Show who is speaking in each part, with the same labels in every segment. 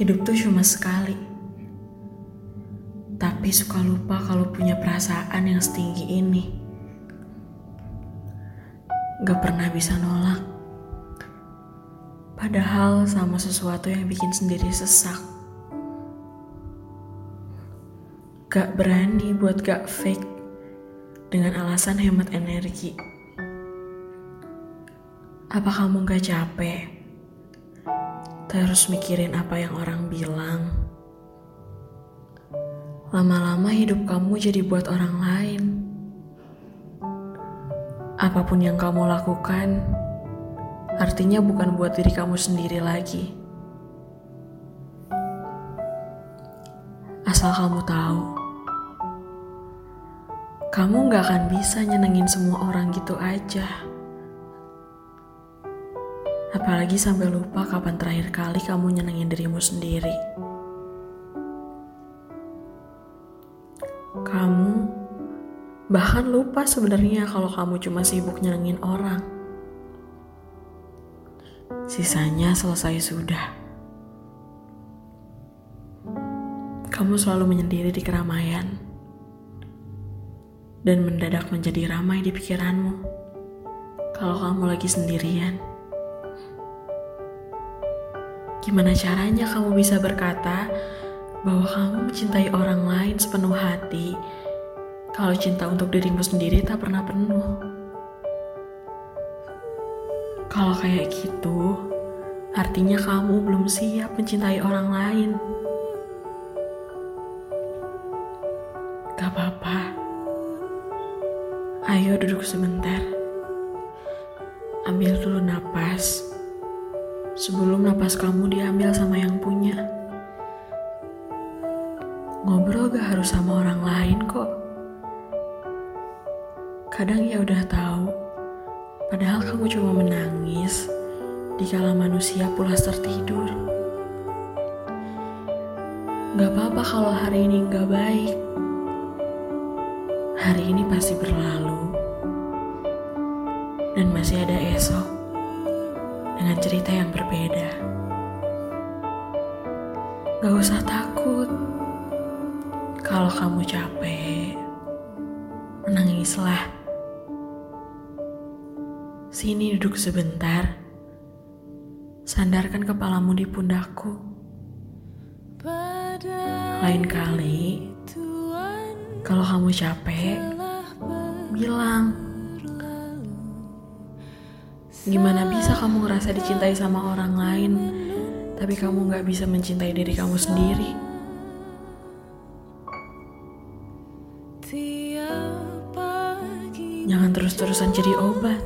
Speaker 1: Hidup tuh cuma sekali. Tapi suka lupa kalau punya perasaan yang setinggi ini. Gak pernah bisa nolak. Padahal sama sesuatu yang bikin sendiri sesak. Gak berani buat gak fake dengan alasan hemat energi. Apa kamu gak capek? Terus mikirin apa yang orang bilang. Lama-lama hidup kamu jadi buat orang lain. Apa pun yang kamu lakukan, artinya bukan buat diri kamu sendiri lagi. Asal kamu tahu, kamu gak akan bisa nyenengin semua orang gitu aja. Apalagi sampai lupa kapan terakhir kali kamu nyenengin dirimu sendiri. Kamu bahkan lupa sebenarnya kalau kamu cuma sibuk nyenengin orang. Sisanya selesai sudah. Kamu selalu menyendiri di keramaian dan mendadak menjadi ramai di pikiranmu kalau kamu lagi sendirian. Gimana caranya kamu bisa berkata bahwa kamu mencintai orang lain sepenuh hati kalau cinta untuk dirimu sendiri tak pernah penuh. Kalau kayak gitu, artinya kamu belum siap mencintai orang lain. Gak apa-apa. Ayo duduk sebentar. Ambil dulu napas. Sebelum napas kamu diambil sama yang punya. Ngobrol gak harus sama orang lain kok. Kadang ya udah tahu, padahal kamu cuma menangis di kala manusia pulas tertidur. Gak apa-apa kalau hari ini gak baik. Hari ini pasti berlalu. Dan masih ada esok cerita yang berbeda. Gak usah takut. Kalau kamu capek, menangislah. Sini duduk sebentar. Sandarkan kepalamu di pundakku. Lain kali, kalau kamu capek, bilang. Gimana bisa kamu ngerasa dicintai sama orang lain, tapi kamu gak bisa mencintai diri kamu sendiri? Jangan terus-terusan jadi obat.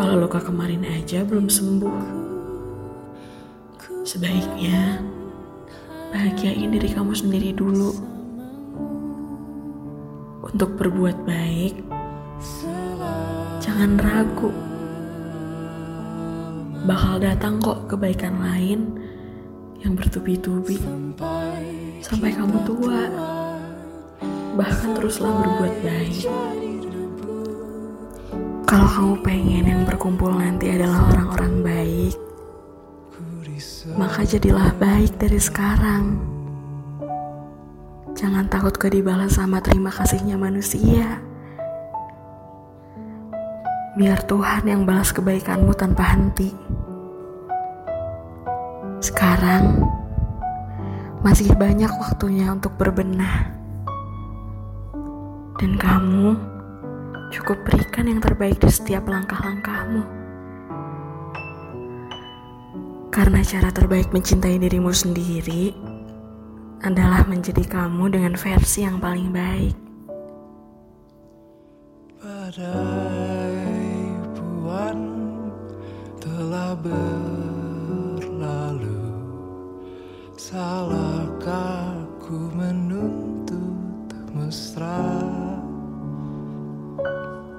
Speaker 1: Kalau luka kemarin aja belum sembuh. Sebaiknya bahagiain diri kamu sendiri dulu. Untuk berbuat baik, jangan ragu. Bakal datang kok kebaikan lain yang bertubi-tubi sampai kamu tua bahkan teruslah berbuat baik. Kalau kamu pengen yang berkumpul nanti adalah orang-orang baik, maka jadilah baik dari sekarang. Jangan takut ke dibalas sama terima kasihnya manusia. Biar Tuhan yang balas kebaikanmu tanpa henti. Sekarang masih banyak waktunya untuk berbenah dan kamu cukup berikan yang terbaik di setiap langkah-langkahmu. Karena cara terbaik mencintai dirimu sendiri adalah menjadi kamu dengan versi yang paling baik.
Speaker 2: Badai puan salahkah